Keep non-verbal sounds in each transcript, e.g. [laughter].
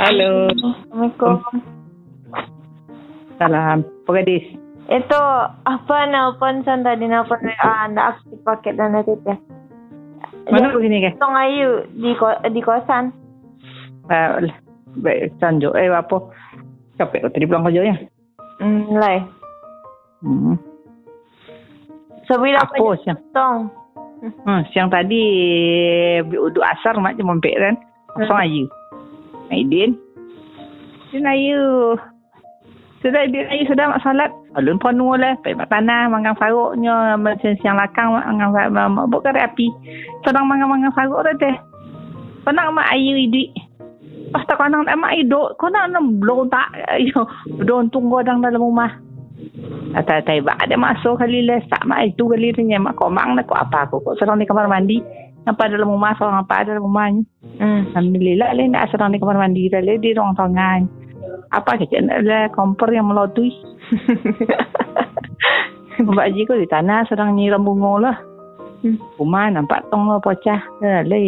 Halo. Assalamualaikum. Salam. Apa gadis? Itu apa nelpon san tadi nelpon WA anda aktif paket dan itu teh. Mana begini ke? Tong Ayu di ko di kosan. Uh, baik, sanjo. Eh, apa? Capek kau tadi pulang kerja ya? Hmm, lai. Hmm. Sebila Apa siang? tong. Hmm, siang tadi uduk asar mak je mampir kan. Kosong ayu. Aidin. Din ayu. Sudah din ayu sudah mak salat. Alun penuh lah. Pergi mak tanah. Mangang faruknya. Macam siang lakang. Mangang faruk. Bukan api. Sedang mangang-mangang faruk dah teh. Penang mak ayu idik. Pas tak kau nak mak hidup, kau nak nak belum tak, belum tunggu dalam rumah. Atau tai bak ada masuk kali le sak mak itu kali tanya mak kau mang nak kau apa aku kau serang di kamar mandi. Apa dalam rumah seorang apa dalam rumahnya. Hmm. Alhamdulillah le nak serang di kamar mandi le di ruang tangan. Apa kerja le kompor yang melotui. Mbak [laughs] Haji ko di tanah serang nyiram bunga lah. Hmm. Rumah nampak tong lah pocah. Le.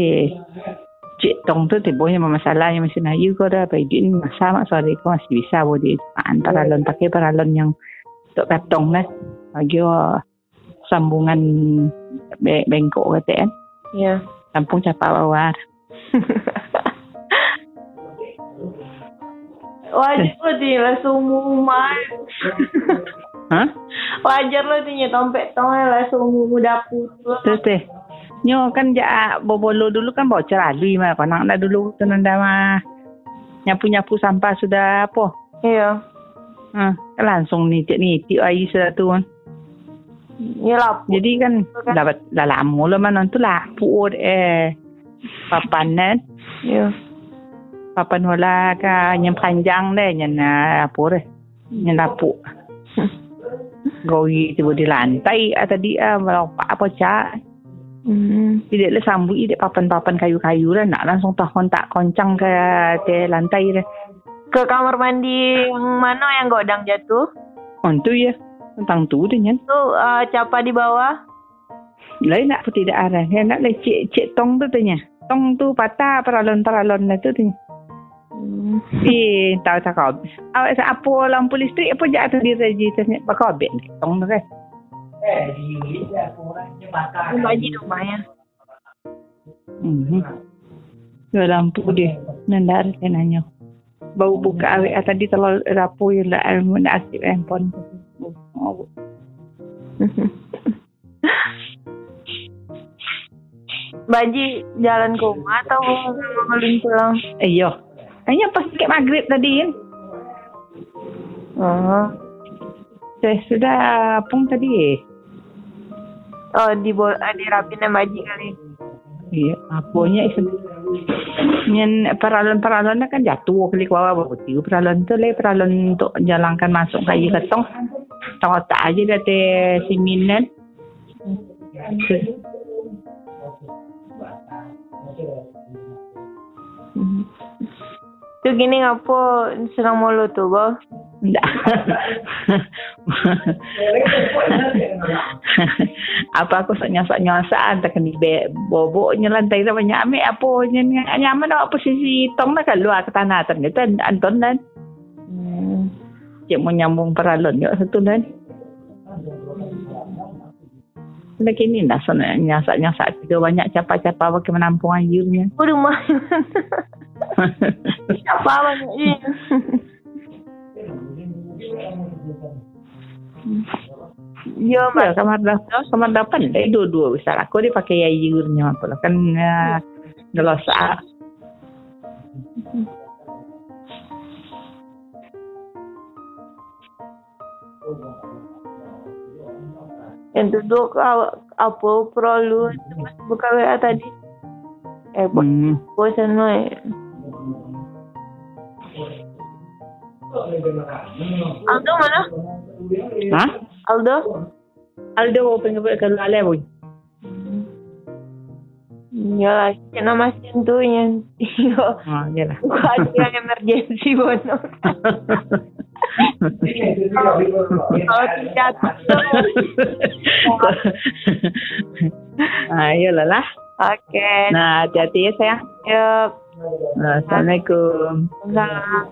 Cik Tong tu timbulnya masalahnya masih nayu kau dah Baidin masa mak sore masih bisa boleh antara lon pakai paralon yang untuk katong lah bagi sambungan be- bengkok kata kan Ya. kampung capa bawar [laughs] Wajar lo di. Langsung rumah. ha Wajar lo di tompet tong langsung mu dapur. terus teh nyo kan ja bobolo dulu kan bocor alui mah kau nak dulu tu nanda mah nyapu nyapu sampah sudah apa Iya. kan langsung ni cik ni ti air sudah tu kan Ya lah. Jadi kan dapat dah lama lah mana tu lah puut eh papan kan Ya. papan wala ka yang panjang deh yang uh, apa deh yang lapuk Gawi tu di lantai atau di ah melompat apa cak Hmm. tidak le sambut ide papan-papan kayu-kayu lah nak langsung tahun tak koncang ke te lantai deh Ke kamar mandi yang mana yang godang jatuh? on tu ya tentang tu deh nyan Tuh uh, capa di bawah. lain nak pun tidak arah yang nak le cik cik tong tu tanya tong tu patah peralon-peralon lah tu tanya Hmm. Eh, tahu tak kau. Awak sa apa lampu listrik apa je atas di register ni. Bakal abek ni. Tong tu kan. Rumah di rumahnya. Mhm. Dua lampu dia. Nandar saya nanya. Bau buka awak atas di terlalu rapu yang lah. Nak aktif handphone. [laughs] Oh. Jalan ke rumah atau ngelin pulang? Eh, yo. Hanya pas sikit maghrib tadi. Oh. Saya sudah pun tadi. Oh, di bol ah, di rapin Baji kali. Iya, apanya itu. Yang peralon-peralon kan jatuh kali bawah berputih. Peralon tu le peralon untuk jalankan masuk kayu ketong. Tahu tak aja kata simin kan. Hmm. Tu gini ngapo senang mulu tu, Bo? Apa aku sok nyasak nyasak tak kena be boboknya lantai dah banyak ambil apa nya nyaman awak posisi tong nak keluar ke tanah ternyata Anton dan Hmm. cik mau nyambung peralon juga satu dan Lagi kini dah sana nyasak-nyasak juga banyak capa-capa bagi menampung airnya. Oh, rumah. [laughs] Siapa banyak [laughs] ni? Ya, Ya, Mak. kamar dah kamar dapan dah dua-dua besar. Aku dia pakai airnya apa lah kan uh, gelosak. Yang duduk apa perlu buka WA tadi. Eh, Hmm. bosan no eh. Aldo mana? Ha? Aldo? Aldo pengen buat kalau ale boy. Ya lah, kena masih tu yang Ha, yalah. bukan yang emergency bono. Kalau tidak ah, yalah lah. Oke. Nah, hati-hati ya sayang. Ya, Ah, Assalamualaikum. Salam.